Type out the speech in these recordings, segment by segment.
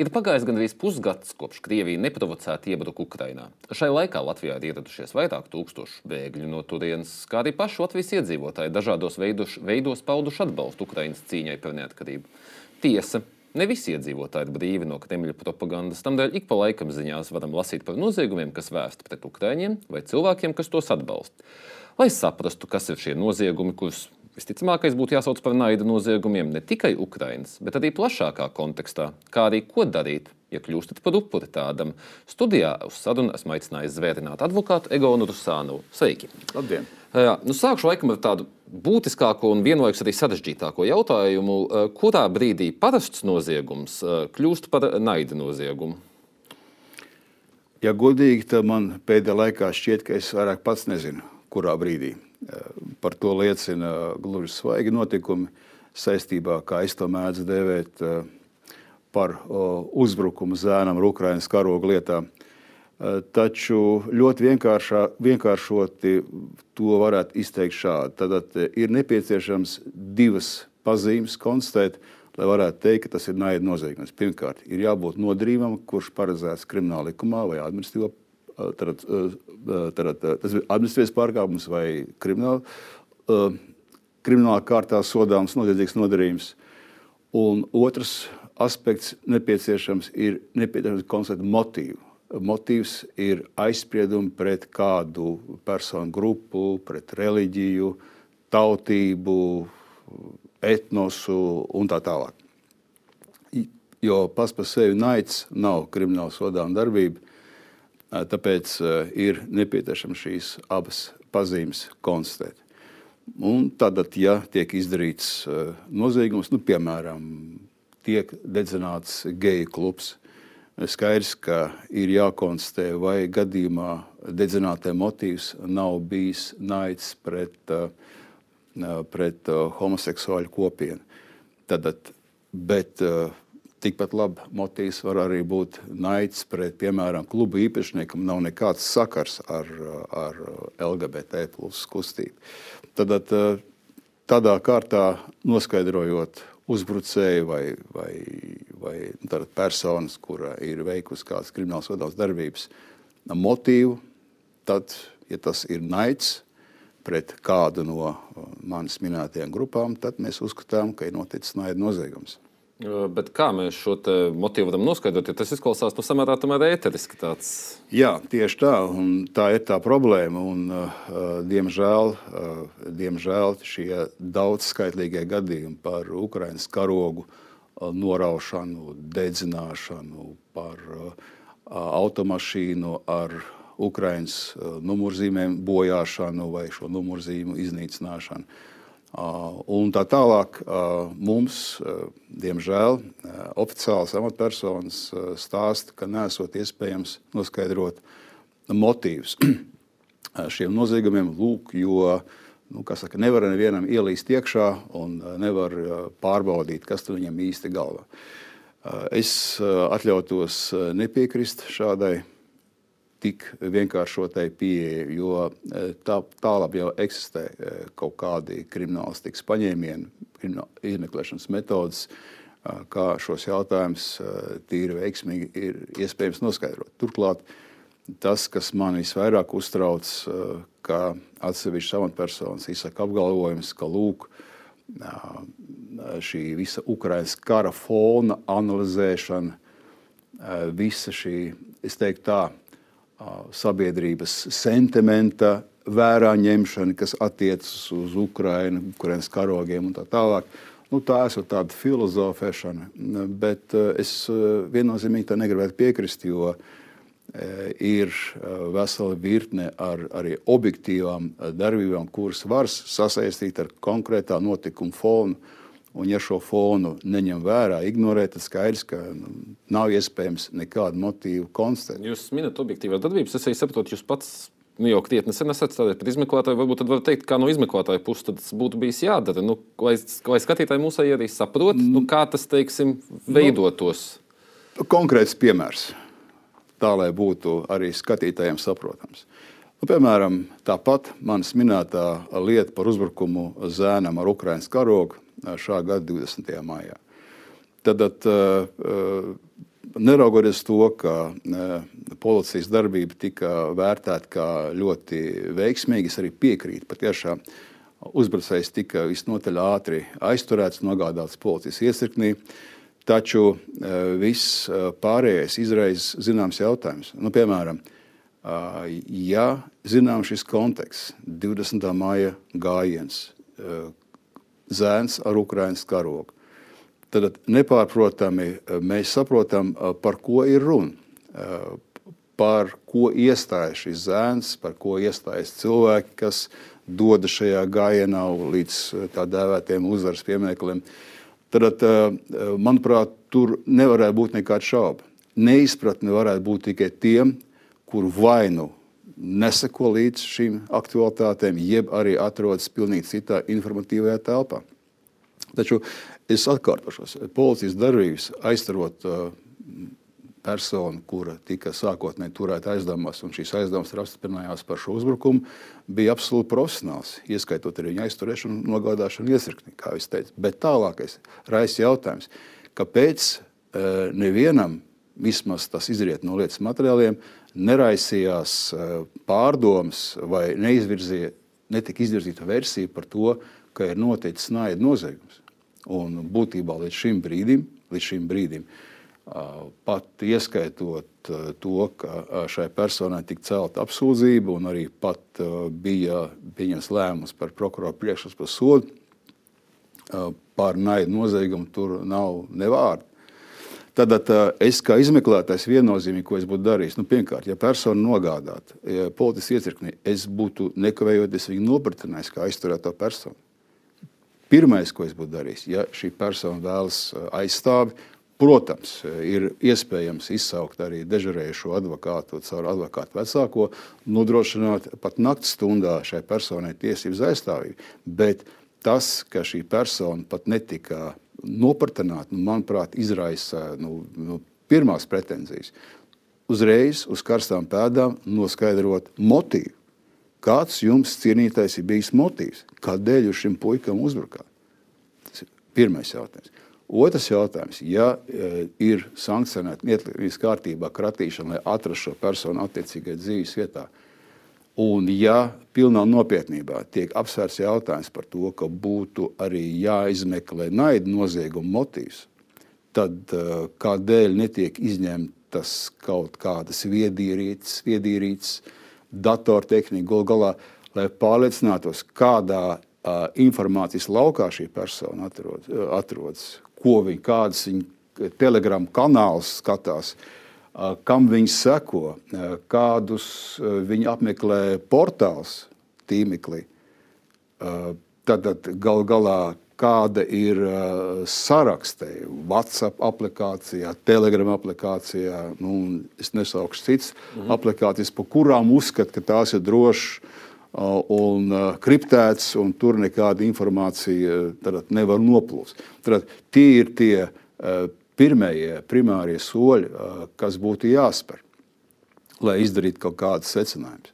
Ir pagājis gandrīz pusgads, kopš Krievija neprovocēti iebruka Ukrajinā. Šai laikā Latvijā ir ieradušies vairāk tūkstošu bēgļu no turienes, kā arī paši Latvijas iedzīvotāji dažādos veidos, veidos pauduši atbalstu Ukraiņas cīņai par neatkarību. Tiesa, Ne visi iedzīvotāji ir brīvi no Kremļa propagandas. Tādēļ ik pa laikam ziņās varam lasīt par noziegumiem, kas vērsti pret ukrāņiem vai cilvēkiem, kas tos atbalsta. Lai saprastu, kas ir šie noziegumi, kurus visticamākais būtu jāsauc par naida noziegumiem ne tikai Ukraiņas, bet arī plašākā kontekstā, kā arī ko darīt, ja kļūstat par upuri tādam. Studijā uz sarunu esmu aicinājis zvērināt advokātu Egonu Rusānu. Sveiki! Labdien! Jā, nu sākšu laikam ar tādu būtiskāko un vienlaikus arī sarežģītāko jautājumu. Kurā brīdī parasts noziegums kļūst par naida noziegumu? Ja godīgi, tad man pēdējā laikā šķiet, ka es vairāk pats nezinu, kurā brīdī. Par to liecina gluži svaigi notikumi saistībā, kā es to mēdzu dēvēt, par uzbrukumu zēnam Ukraiņas karoga lietā. Eh, taču ļoti vienkāršoti to varētu izteikt šādi. Tad eh, ir nepieciešams divas pazīmes konstatēt, lai varētu teikt, ka tas ir naida noziegums. Pirmkārt, ir jābūt nodrīvam, kurš paredzēts krimināla likumā vai administratīvā. Eh, tad, tad, tas ir administratīvs pārkāpums vai krimināla, kriminālā kārtā sodāms noziedzīgs nodarījums. Un otrs aspekts nepieciešams ir nepieciešams konstatēt motīvu motīvs ir aizspriedumi pret kādu personu grupu, pret reliģiju, tautību, etnosu un tā tālāk. Jo pats par sevi naids nav krimināla sodāma darbība, tāpēc ir nepieciešams šīs abas pazīmes konstatēt. Un tad, ja tiek izdarīts noziegums, nu, piemēram, tiek dedzināts geju klubs, skaidrs, ka ir jākonstatē, vai gadījumā dedzinātē motīvs nav bijis naids pret, pret homoseksuāļu kopienu. Tad, bet tikpat labi motīvs var arī būt naids pret, piemēram, klubu īpašniekam, nav nekāds sakars ar, ar LGBT plus kustību. Tad, tādā kārtā noskaidrojot uzbrucēju vai, vai, vai nu, personas, kura ir veikusi kādas kriminālas vadības darbības, motīvu, tad, ja tas ir naids pret kādu no manis minētajām grupām, tad mēs uzskatām, ka ir noticis naida noziegums. Bet kā mēs šo motīvu varam noskaidrot? Ja tas izklausās nu, samērā ēteriski. Tāds... Jā, tieši tā. Tā ir tā problēma. Un, uh, diemžēl, uh, diemžēl šie daudzskaitlīgie gadījumi par Ukraiņas karogu uh, noraušanu, dedzināšanu, par uh, automašīnu ar Ukraiņas uh, numurzīmēm bojāšanu vai šo numurzīmu iznīcināšanu Un tā tālāk mums, diemžēl, oficiāls amatpersonas stāsta, ka nesot iespējams noskaidrot motīvus šiem noziegumiem, lūk, jo nu, saka, nevar nevienam ielīst iekšā un nevar pārbaudīt, kas tur viņam īsti galvā. Es atļautos nepiekrist šādai tik vienkāršotai pieeja, jo e, tā, tālāk jau eksistē e, kaut kādi kriminālistikas paņēmieni, izmeklēšanas metodas, e, kā šos jautājumus tīri veiksmīgi ir iespējams noskaidrot. Turklāt tas, kas man visvairāk uztrauc, ka atsevišķas amatpersonas izsaka apgalvojumus, ka lūk, šī visa Ukraiņas kara fona analizēšana, visa šī, es teiktu tā, sabiedrības sentimenta vērā ņemšana, kas attiecas uz Ukrajinu, Ukraiņas karogiem un tā tālāk. Nu, tā ir tāda filozofēšana, bet es viennozīmīgi tam negribētu piekrist, jo ir vesela virkne ar arī objektīvām darbībām, kuras var sasaistīt ar konkrētā notikuma fonu. Un, ja šo fonu neņem vērā, ignorē, tad skaidrs, ka nu, nav iespējams nekādu motīvu konstatēt. Jūs minat objektīvās darbības, es arī saprotu, jūs pats nu, jau krietni sen esat strādājis par izmeklētāju. Varbūt tad var teikt, kā no izmeklētāja puses tas būtu bijis jādara. Nu, lai, lai skatītāji mūsu arī saprot, nu, kā tas teiksim, veidotos. Nu, konkrēts piemērs. Tā lai būtu arī skatītājiem saprotams. Nu, piemēram, tāpat manis minētā lieta par uzbrukumu zēnam ar Ukraiņas karogu šā gada 20. maijā. Tad, uh, neraugoties to, ka policijas darbība tika vērtēta kā ļoti veiksmīga, es arī piekrītu. Patiešām uzbrucējs tika visnotaļ ātri aizturēts, nogādāts policijas iesirknī. Taču viss pārējais izraisa zināms jautājums. Nu, piemēram, ja zinām šis konteksts, 20. maija gājiens, zēns ar Ukraiņas karogu. Tad nepārprotami mēs saprotam, par ko ir runa. Par ko iestājas šis zēns, par ko iestājas cilvēki, kas dodas šajā gājienā līdz tā dēvētiem uzvaras piemineklim. Tad, manuprāt, tur nevarētu būt nekāda šauba. Neizpratne varētu būt tikai tiem, kur vainu neseko līdz šīm aktualitātēm, jeb arī atrodas pilnīgi citā informatīvajā telpā. Taču es atkārtošos, policijas darbības aizturot uh, personu, kura tika sākotnēji turēta aizdomās, un šīs aizdomas apstiprinājās par šo uzbrukumu, bija absolūti profesionāls, ieskaitot arī viņa aizturēšanu, nogādāšanu iesirknī, kā es teicu. Bet tālākais raisa jautājums, kāpēc uh, nevienam, vismaz tas izriet no lietas materiāliem, neraisījās uh, pārdomas vai neizvirzīja, netika izvirzīta versija par to, ka ir noticis naida noziegums. Un būtībā līdz šim brīdim, līdz šim brīdim pat ieskaitot to, ka šai personai tika celta apsūdzība un arī pat bija pieņems lēmums par prokuroru priekšstats par sodu, par naidu noziegumu tur nav ne vārda. Tad es kā izmeklētājs viennozīmīgi, ko es būtu darījis, nu, pirmkārt, ja persona nogādāta ja politisks iecirknī, es būtu nekavējoties viņu nopratinājis kā aizturēto personu. Pirmais, ko es būtu darījis, ja šī persona vēlas eh, aizstāvi, protams, eh, ir iespējams izsaukt arī dežurējušo advokātu caur advokātu vecāko, nodrošināt pat naktas stundā šai personai tiesības aizstāvību. Bet tas, ka šī persona pat netika nopratināta, nu, manuprāt, izraisa nu, nu, pirmās pretenzijas. Uzreiz uz karstām pēdām noskaidrot motīvu. Kāds jums, cienītais, ir bijis motīvs? Kādēļ jūs šim puikam uzbrukāt? Tas ir pirmais jautājums. Otrs jautājums, ja e, ir sankcionēta neatkarības kārtībā kratīšana, lai atrastu šo personu attiecīgajā dzīves vietā, un ja pilnā nopietnībā tiek apsvērts jautājums par to, ka būtu arī jāizmeklē naida nozieguma motīvs, tad e, kādēļ netiek izņemtas kaut kādas viedierīces, viedierīces datortehniku, galu galā, lai pārliecinātos, kādā uh, informācijas laukā šī persona atrod, uh, atrodas, ko viņa, kādas viņa telegramu kanālus skatās, uh, kam viņi seko, uh, kādus uh, viņi apmeklē portāls tīmeklī. Tad, gal galā kāda ir sarakste WhatsApp aplikācijā, Telegram aplikācijā, nu, es nesaukšu citas -hmm. aplikācijas, par kurām uzskata, ka tās ir drošas un kriptētas, un tur nekāda informācija nevar noplūst. Tad, tie ir tie pirmie, primārie soļi, kas būtu jāspēr, lai izdarītu kaut kādus secinājumus.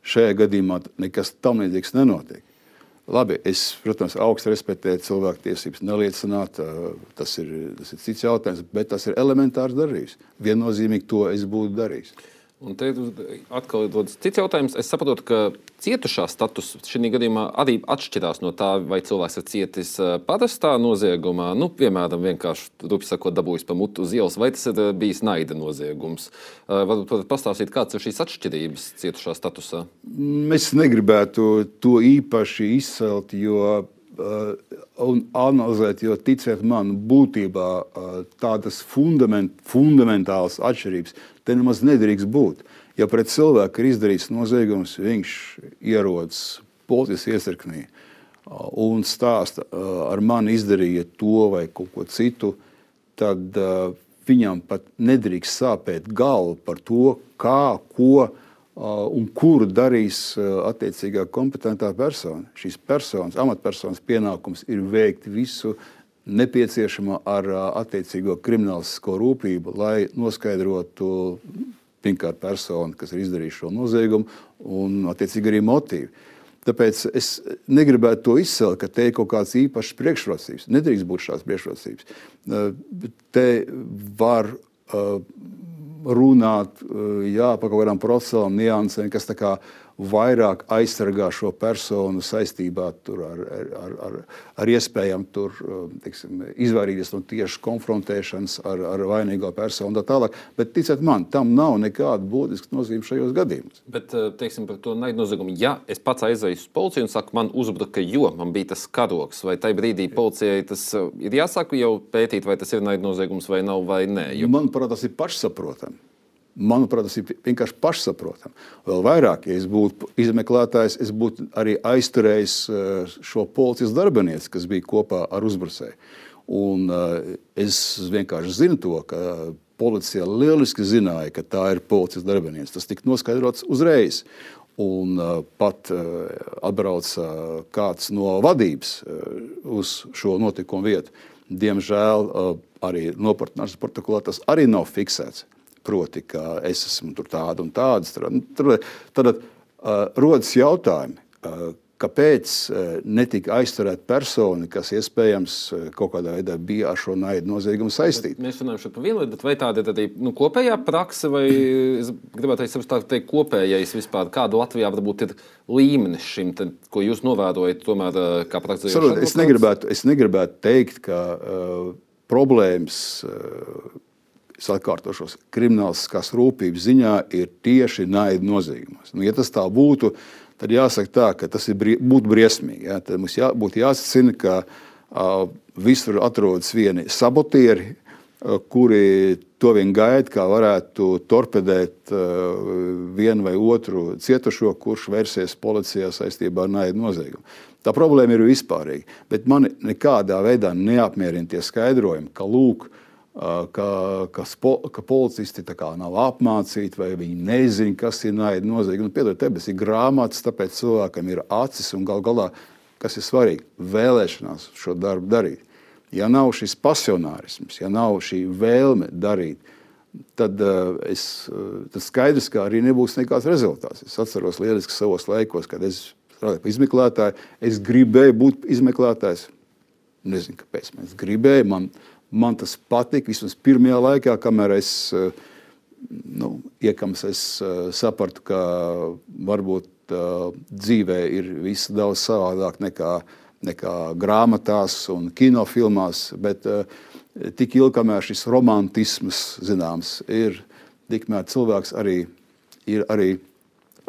Šajā gadījumā nekas tam līdzīgs nenotiek. Labi, es, protams, augstu respektēju cilvēku tiesības neliecināt. Tas ir, tas ir cits jautājums, bet tas ir elementārs darbības. Viennozīmīgi to es būtu darījis. Un te atkal ir cits jautājums. Es saprotu, ka cietušā status šī gadījumā arī atšķirās no tā, vai cilvēks ir cietis parastā noziegumā, nu, piemēram, vienkārši rupi sakot, dabūjis pa mutu uz ielas, vai tas ir bijis naida noziegums. Varbūt pastāstīt, kādas ir šīs atšķirības cietušā statusā? Es negribētu to īpaši izcelt, jo un analizēt, jo ticiet man, būtībā tādas fundament, fundamentālas atšķirības te nemaz nedrīkst būt. Ja pret cilvēku ir izdarīts noziegums, viņš ierodas policijas iesirknī un stāsta, ar mani izdarīja to vai kaut ko citu, tad viņam pat nedrīkst sāpēt galva par to, kā, ko un kuru darīs attiecīgā kompetentā persona. Šīs personas, amatpersonas pienākums ir veikt visu nepieciešamo ar attiecīgo kriminālisko rūpību, lai noskaidrotu pirmkārt personu, kas ir izdarījis šo noziegumu, un attiecīgi arī motīvu. Tāpēc es negribētu to izcelt, ka te ir kaut kādas īpašas priekšrocības. Nedrīkst būt šādas priekšrocības. Te var runāt jā, par kaut kādām procesuālām niansēm, kas vairāk aizsargā šo personu saistībā ar, ar, ar, ar iespējām tur, tiksim, izvairīties no tieši konfrontēšanas ar, ar vainīgo personu un tā tālāk. Bet ticiet man, tam nav nekāda būtiska nozīme šajos gadījumos. Bet, teiksim, par to naidu noziegumu, ja es pats aizēju uz policiju un saku, man uzbruka, jo man bija tas karoks, vai tajā brīdī policijai tas ir jāsāk jau pētīt, vai tas ir naidu noziegums vai nav, vai nē. Jo... Manuprāt, tas ir pašsaprotami. Manuprāt, tas ir vienkārši pašsaprotami. Vēl vairāk, ja es būtu izmeklētājs, es būtu arī aizturējis eh, šo policijas darbinieci, kas bija kopā ar uzbrucēju. Un, uh, es vienkārši zinu to, ka policija lieliski zināja, ka tā ir policijas darbinieks. Tas tika noskaidrots uzreiz. Un uh, pat uh, atbrauca uh, kāds no vadības uh, uz šo notikumu vietu. Diemžēl uh, arī noportināšanas protokolā tas arī nav fiksēts. Proti, ka es esmu tāda un tāda. Tad, tad uh, rodas jautājumi, uh, kāpēc netika aizturēta persona, kas iespējams kaut kādā veidā bija ar šo naidu noziegumu saistīta. Mēs runājam par vienu lietu, vai tāda ir arī nu, kopējā praksa, vai gribētu teikt, teikt kopējais vispār, kādu Latvijā varbūt ir līmenis šim, tad, ko jūs novērojat, tomēr kā praktizējošs? Es negribētu, es negribētu teikt, ka uh, problēmas. Uh, es atkārtošos, krimināliskās rūpības ziņā ir tieši naida noziegumos. Nu, ja tas tā būtu, tad jāsaka tā, ka tas brie, būtu briesmīgi. Ja? Tad mums jā, būtu jāsacina, ka uh, visur atrodas vieni sabotieri, uh, kuri to vien gaida, kā varētu torpedēt uh, vienu vai otru cietušo, kurš vērsies policijā saistībā ar naidu noziegumu. Tā problēma ir vispārīga, bet man nekādā veidā neapmierina tie skaidrojumi, ka lūk, uh, ka, ka, spo, ka policisti nav apmācīti vai viņi nezina, kas ir naida noziegums. Nu, Piedodiet, tebes ir grāmatas, tāpēc cilvēkam ir acis un gal galā, kas ir svarīgi, vēlēšanās šo darbu darīt. Ja nav šis pasionārisms, ja nav šī vēlme darīt, tad, uh, es, uh, tad skaidrs, ka arī nebūs nekāds rezultāts. Es atceros lieliski savos laikos, kad es strādāju par izmeklētāju. Es gribēju būt izmeklētājs. Nezinu, kāpēc. Es gribēju, man, Man tas patika vismaz pirmajā laikā, kamēr es, eh, nu, iekams, es eh, sapratu, ka varbūt uh, dzīvē ir viss daudz savādāk nekā, nekā grāmatās un kinofilmās. Bet tik ilgi, kamēr šis romantisms zināms, ir, tikmēr cilvēks arī ir, arī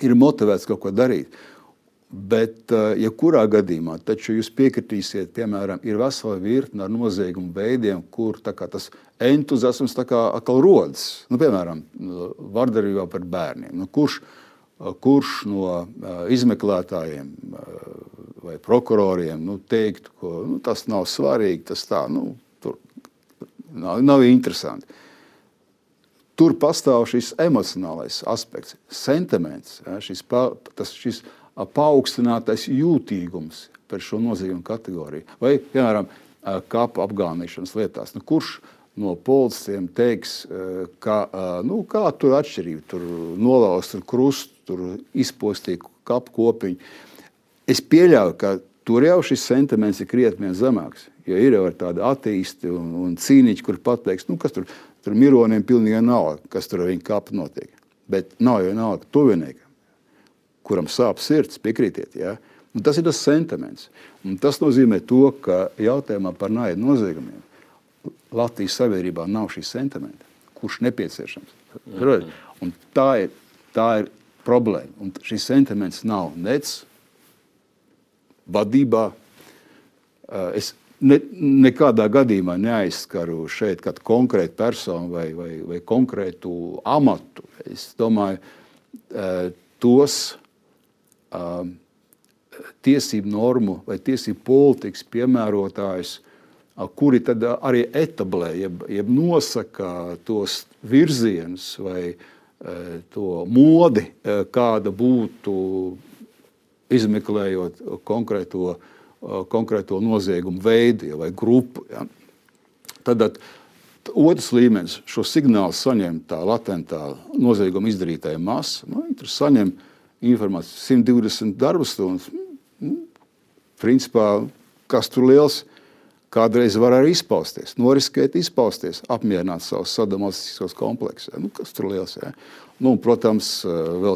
ir motivēts kaut ko darīt. Bet, eh, ja kurā gadījumā jūs piekritīsiet, piemēram, ir vesela virkne ar noziegumu veidiem, kur tas entuziasms atkal rodas. Nu, piemēram, vardarbībā par bērniem. Nu, kurš, eh, kurš no uh, izmeklētājiem vai prokuroriem nu, teiktu, ka nu, tas nav svarīgi, tas tā, nu, nav, nav interesanti. Tur pastāv šis emocionālais aspekts, sentiments, ja, šis, tas, šis paaugstinātais jūtīgums par šo noziegumu kategoriju. Vai, piemēram, kapu apgānīšanas lietās. Nu, kurš no policistiem teiks, ka nu, kā tur atšķirība, tur nolauzt tur krustu, tur izpostīt kapu kopiņu. Es pieļauju, ka tur jau šis sentiments ir krietni zemāks. Jo ir jau tādi attīsti un, un cīniķi, kur pateiks, nu, kas tur, tur mironiem pilnīgi nav, kas tur ar viņu kapu notiek. Bet nav jau nav tuviniekam kuram sāp sirds, piekrītiet. Ja? Un tas ir tas sentiments. Un tas nozīmē, to, ka jautājumā par naidu noziegumiem Latvijas sabiedrībā nav šī sentimenta, kurš nepieciešams. Un tā ir, tā ir problēma. Un šis sentiments nav nec vadībā. Es ne, nekādā gadījumā neaizskaru šeit kādu konkrētu personu vai, vai, vai konkrētu amatu. Es domāju, tos Um, tiesību normu vai tiesību politikas piemērotājus, uh, kuri tad uh, arī etablē, jeb, jeb nosaka tos virzienus vai, to modi, kāda būtu izmeklējot konkrēto, konkrēto noziegumu veidu vai grupu. Ja. Tad otrs līmenis šo signālu saņem tā latentā nozieguma izdarītāja masa. Nu, tur saņem informāciju 120 darba stundas. Nu, principā, kas tur liels? Kādreiz var arī izpausties, noriskēt, izpausties, apmierināt savus sadomātiskos kompleksus. Nu, kas tur liels? Ja? Nu, protams, vēl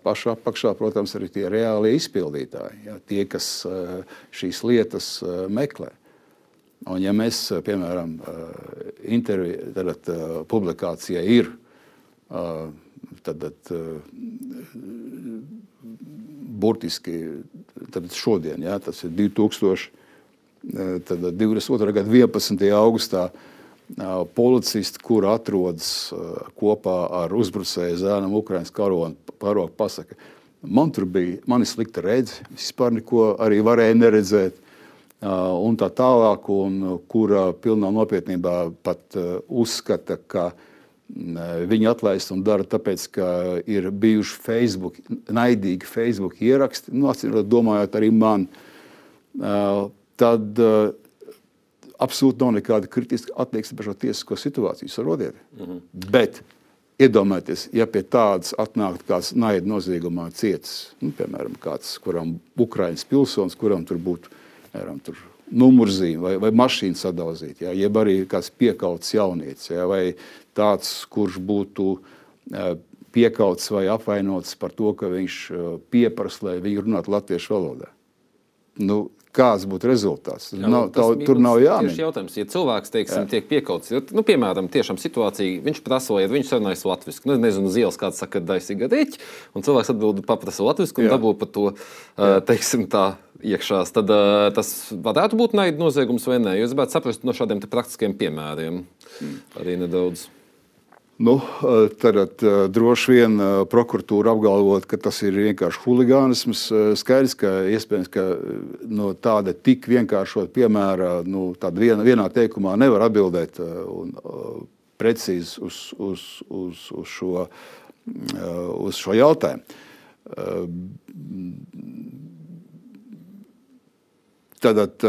pašā apakšā, protams, arī tie reālie izpildītāji, ja? tie, kas šīs lietas meklē. Un, ja mēs, piemēram, interviju, tad publikācija ir tad, tad, burtiski tad šodien, ja? tas ir 2000. Tad 22. gada 11. augustā policisti, kur atrodas kopā ar uzbrucēju zēnam, Ukraiņas karogu, pasaka, man tur bija mani slikta redze, vispār neko arī varēja neredzēt. Un tā tālāk, un kura pilnā nopietnībā pat uzskata, ka viņi atlaist un dara tāpēc, ka ir bijuši Facebook, naidīgi Facebook ieraksti, nu, atcīmredzot, domājot arī man tad uh, absolūti nav nekāda kritiska attieksme par šo tiesisko situāciju. Sarodiet. Mm -hmm. Bet iedomājieties, ja pie tādas atnāktu kāds naida noziegumā cietis, nu, piemēram, kāds, kuram Ukraiņas pilsonis, kuram tur būtu piemēram, tur numurzīme vai, vai mašīna sadalzīta, ja, jeb arī kāds piekauts jaunietis, ja, vai tāds, kurš būtu piekauts vai apvainots par to, ka viņš pieprasa, lai viņi runātu latviešu valodā. Nu, kāds būtu rezultāts. Jā, nav, tā, tur nav jāmin. Jautājums, ja cilvēks teiksim, Jā. tiek piekauts, nu, piemēram, tiešām situācija, viņš prasa, lai viņš sarunājas latviešu, nu, nezinu, uz ielas kāds saka, daisīga rīķi, un cilvēks atbild, paprasa latviešu, un dabū par to, Jā. teiksim, tā iekšās, tad uh, tas varētu būt naida noziegums vai nē. Jūs gribētu saprast no šādiem praktiskiem piemēriem arī nedaudz. Nu, tad droši vien prokuratūra apgalvot, ka tas ir vienkārši huligānisms. Skaidrs, ka iespējams, ka no tāda tik vienkāršota piemēra, nu, vien, vienā teikumā nevar atbildēt un, precīzi uz, uz, uz, uz, šo, uz šo jautājumu. Tātad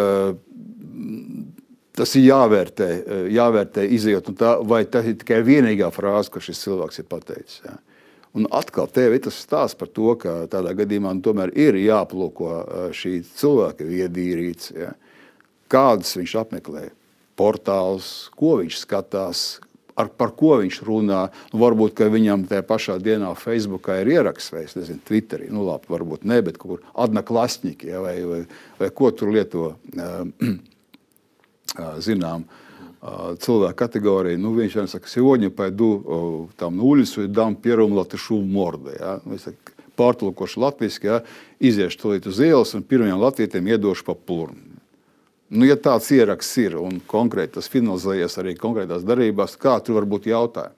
tas ir jāvērtē, eh, jāvērtē izjūt, tā, vai tā ir tikai vienīgā frāze, ko šis cilvēks ir pateicis. Ja. Un atkal tev ir tas stāsts par to, ka tādā gadījumā nu, tomēr ir jāplūko eh, šī cilvēka viedīrīts, ja. kādas viņš apmeklē, portāls, ko viņš skatās, ar, par ko viņš runā. Nu, varbūt viņam tajā pašā dienā Facebookā ir ieraksts vai nezinu, Twitterī. Nu, labi, varbūt ne, bet kur Adna Klasņiki ja, vai, vai, vai ko tur lieto. Uh, zinām cilvēku kategoriju. Nu, viņš vienmēr saka, сегодня пойду там на улицу и дам первому латышу в морду. Ja? Pārtulkošu latviešu, ja? iziešu tulīt uz ielas un pirmajam latvietiem iedošu pa purnu. Nu, ja tāds ieraksts ir un konkrēti tas finalizējies arī konkrētās darbībās, kā tur var būt jautājumi?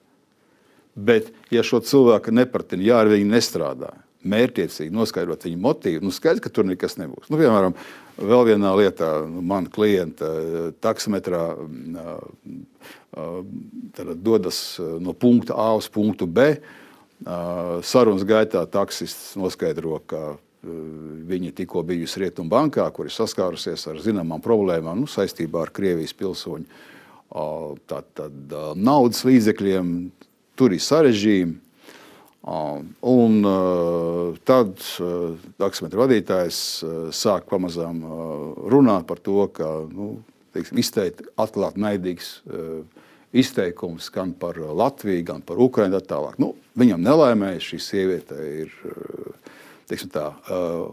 Bet, ja šo cilvēku nepratina, ja ar viņu nestrādā, mērķiecīgi noskaidrot viņa motīvu, nu skaidrs, ka tur nekas nebūs. Nu, piemēram, vēl vienā lietā, nu, man klienta eh, taksometrā eh, dodas eh, no punkta A uz punktu B. Sarunas gaitā taksists noskaidro, ka viņa tikko bijusi Rietumbankā, kur ir saskārusies ar zināmām problēmām nu, saistībā ar Krievijas pilsoņu tātad, naudas līdzekļiem. Tur ir sarežģījumi. Un tad taksometra vadītājs sāk pamazām runāt par to, ka nu, teiksim, izteikt atklāt naidīgs izteikums gan par Latviju, gan par Ukraiņu. Nu, viņam nelaimējas šī sieviete ir tā,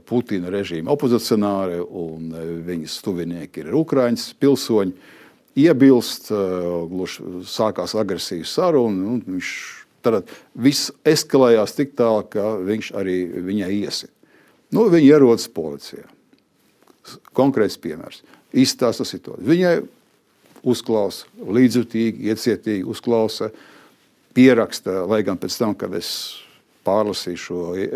Putina režīma opozicionāri un viņas tuvinieki ir Ukraiņas pilsoņi. Iebilst, gluži sākās agresīva saruna. Viņš Tad viss eskalējās tik tālu, ka viņš arī viņai iesit. Nu, viņa ierodas policijā. Konkrēts piemērs. Izstāsta situāciju. Viņai uzklausa, līdzjūtīgi, iecietīgi uzklausa, pieraksta, lai gan pēc tam, kad es pārlasīju šo e,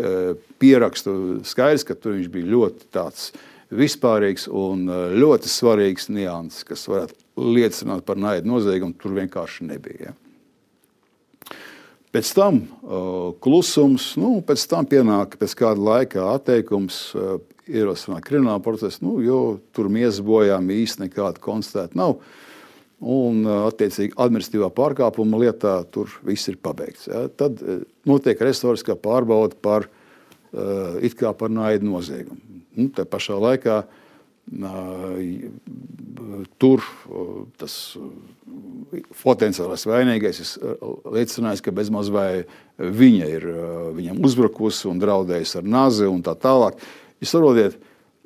pierakstu, skaidrs, ka tur viņš bija ļoti tāds vispārīgs un e, ļoti svarīgs nianses, kas varētu liecināt par naidu noziegumu, tur vienkārši nebija. Ja? Pēc tam uh, klusums, nu, pēc tam pienāk pēc kāda laika atteikums uh, ierosināt kriminālu procesu, nu, jo tur miesas bojām īsti nekāda konstatēta nav. Un, uh, attiecīgi, administratīvā pārkāpuma lietā tur viss ir pabeigts. Ja. Tad uh, notiek restoriskā pārbauda par, kā par naidu noziegumu. Nu, tā pašā laikā Tur tas potenciālais vainīgais ir liecinājis, ka bezmaz vai viņa ir viņam uzbrukusi un draudējusi ar nazi un tā tālāk. Jūs saprotiet,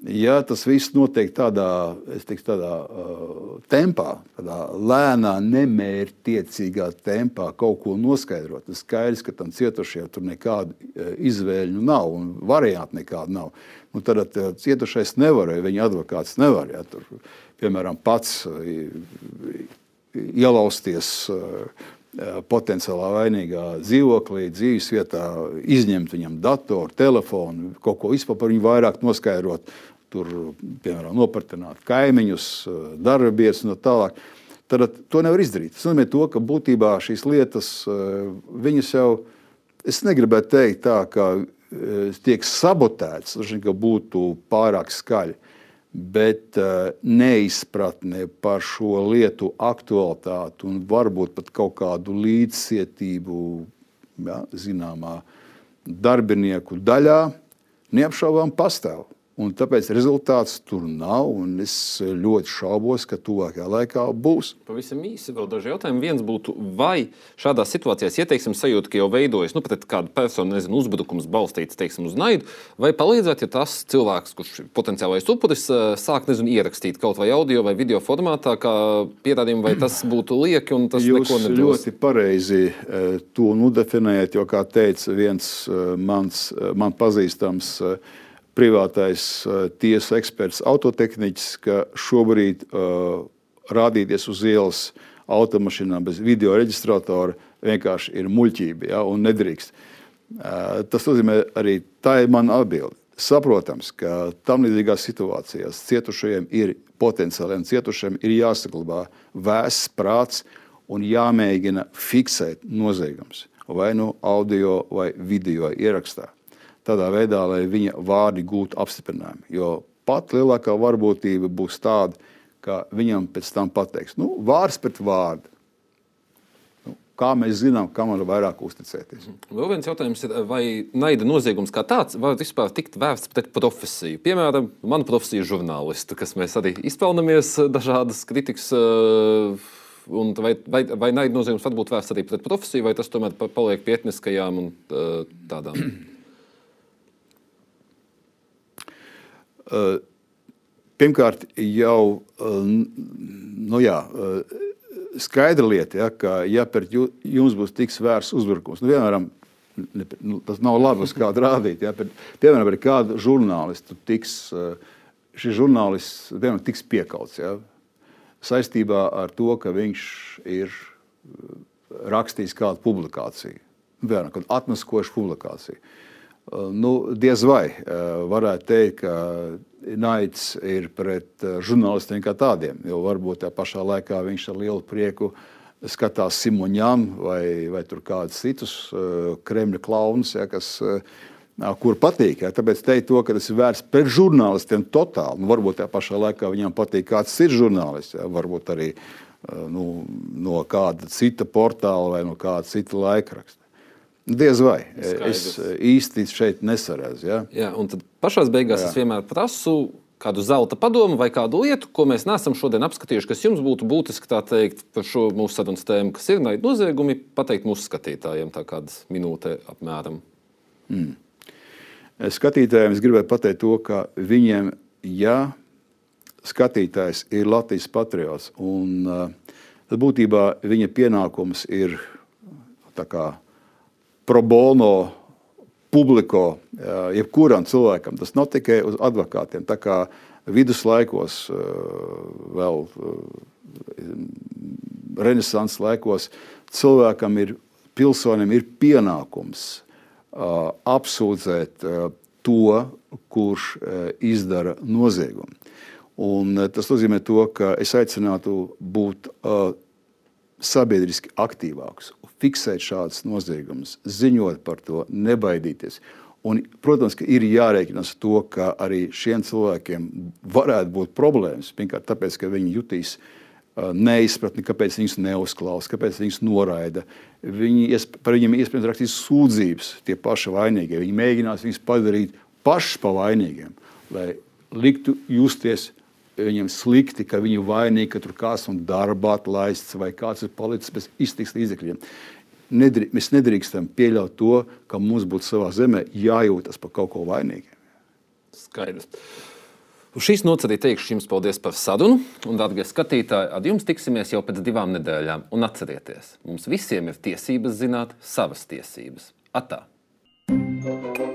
ja tas viss notiek tādā, teiktu, tādā uh, tempā, tādā lēnā, nemērķtiecīgā tempā, kaut ko noskaidrot, tad skaidrs, ka tam cietušajam tur nekādu uh, izvēļu nav un variantu nekādu nav. Nu, tad uh, cietušais nevarēja, viņa advokāts nevarēja tur, piemēram, pats uh, ielausties. Uh, potenciālā vainīgā dzīvoklī, dzīves vietā, izņemt viņam datoru, telefonu, kaut ko vispār par viņu vairāk noskaidrot tur, piemēram, nopartināt kaimiņus, darba biedrus un tā tālāk. Tad to nevar izdarīt. Tas nozīmē, to, ka būtībā šīs lietas, viņas jau, es negribētu teikt tā, ka tiek sabotētas, ka būtu pārāk skaļi, bet neizpratne par šo lietu aktualitāti un varbūt pat kaut kādu līdzcietību ja, zināmā darbinieku daļā neapšaubām pastāv. Un tāpēc rezultāts tur nav. Es ļoti šaubos, ka tuvākajā laikā būs. Pavisam īsi vēl daži jautājumi. Viens būtu, vai šādā situācijā, ja teiksim, sajūta, ka jau veidojas nu, kāda persona nezinu, uzbrukums balstīts teiksim, uz naidu, vai palīdzētu, ja tas cilvēks, kurš ir potenciālais upuris, sāk nezinu, ierakstīt kaut vai audio vai video formātā, kā pierādījumu, vai tas būtu lieki un tas Jūs neko nedos? ļoti pareizi to nudefinējat, jo, kā teica viens mans, man pazīstams privātais uh, tiesu eksperts, autotehniķis, ka šobrīd uh, rādīties uz ielas automašīnā bez video reģistratora vienkārši ir muļķība ja, un nedrīkst. Uh, tas nozīmē arī tā ir mana atbilde. Saprotams, ka tam līdzīgās situācijās cietušajiem ir potenciāliem cietušajiem ir jāsaglabā vēsts prāts un jāmēģina fiksēt noziegums vai nu audio vai video ierakstā tādā veidā, lai viņa vārdi gūtu apstiprinājumu. Jo pat lielākā varbūtība būs tāda, ka viņam pēc tam pateiks, nu, vārds pret vārdu. Nu, kā mēs zinām, kam var vairāk uzticēties? Vēl viens jautājums ir, vai naida noziegums kā tāds var vispār tikt vērsts pret profesiju? Piemēram, mana profesija ir žurnālists, kas mēs arī izpelnamies dažādas kritikas. Un vai, vai, vai naida noziegums var būt vērsts arī pret profesiju, vai tas tomēr paliek pie etniskajām un tādām? Pirmkārt, jau nu jā, skaidra lieta, ja, ka ja pret jums būs tiks vērsts uzbrukums, nu, piemēram, nu, tas nav labi uz kādu rādīt. Ja, bet, piemēram, ar kādu žurnālistu tiks, šis žurnālists piemēram, tiks piekauts ja, saistībā ar to, ka viņš ir rakstījis kādu publikāciju, piemēram, atmaskošu publikāciju. Eh, nu, diez vai eh, varētu teikt, ka naids ir pret eh, žurnālistiem kā tādiem. Jo varbūt tajā pašā laikā viņš ar lielu prieku skatās Simoņānu vai, vai kādus citus Kremļa klaunus, ja, kas, kur patīk. Ja. Tāpēc teikt to, ka tas ir vērsts pret žurnālistiem totāli. Nu, varbūt tajā pašā laikā viņam patīk kāds cits žurnālists, ja. varbūt arī nu, no kāda cita portāla vai no kāda cita laikraksta. Diez vai. Skaidrs. Es eh, īsti šeit nesaredzu. Ja? Jā, un tad pašā beigās Jā. es vienmēr prasu kādu zelta padomu vai kādu lietu, ko mēs neesam šodien apskatījuši, kas jums būtu būtiski teikt, par šo mūsu sarunas tēmu, kas ir naida noziegumi, pateikt mūsu skatītājiem, tā kāda minūte apmēram. Mm. Skatītājiem es gribēju pateikt to, ka viņiem, ja skatītājs ir Latvijas patriots, un uh, būtībā viņa pienākums ir tā kā pro bono publiko, jebkuram cilvēkam. Tas nav tikai uz advokātiem. Tā kā viduslaikos, vēl renesanses laikos, cilvēkam ir, pilsonim ir pienākums apsūdzēt to, kurš izdara noziegumu. Un tas nozīmē, to, ka es aicinātu būt sabiedriski aktīvākus, fiksēt šādus noziegumus, ziņot par to, nebaidīties. Un, protams, ka ir jārēķinās ar to, ka arī šiem cilvēkiem varētu būt problēmas. Pirmkārt, tāpēc, ka viņi jutīs uh, neizpratni, kāpēc viņus neuzklausa, kāpēc viņus noraida. Viņi, par viņiem iespējams rakstīs sūdzības, tie paši vainīgie. Viņi mēģinās viņus padarīt pašus pa vainīgiem, lai liktu justies viņiem slikti, ka viņi ir vainīgi, ka tur kāds no darba atlaists vai kāds ir palicis bez iztiks līdzekļiem. Nedrī, mēs nedrīkstam pieļaut to, ka mums būtu savā zemē jājūtas par kaut ko vainīgiem. Skaidrs. Uz šīs nots arī teikšu jums paldies par sarunu. Un, darbie skatītāji, ar jums tiksimies jau pēc divām nedēļām. Un atcerieties, mums visiem ir tiesības zināt savas tiesības. Atā! thank you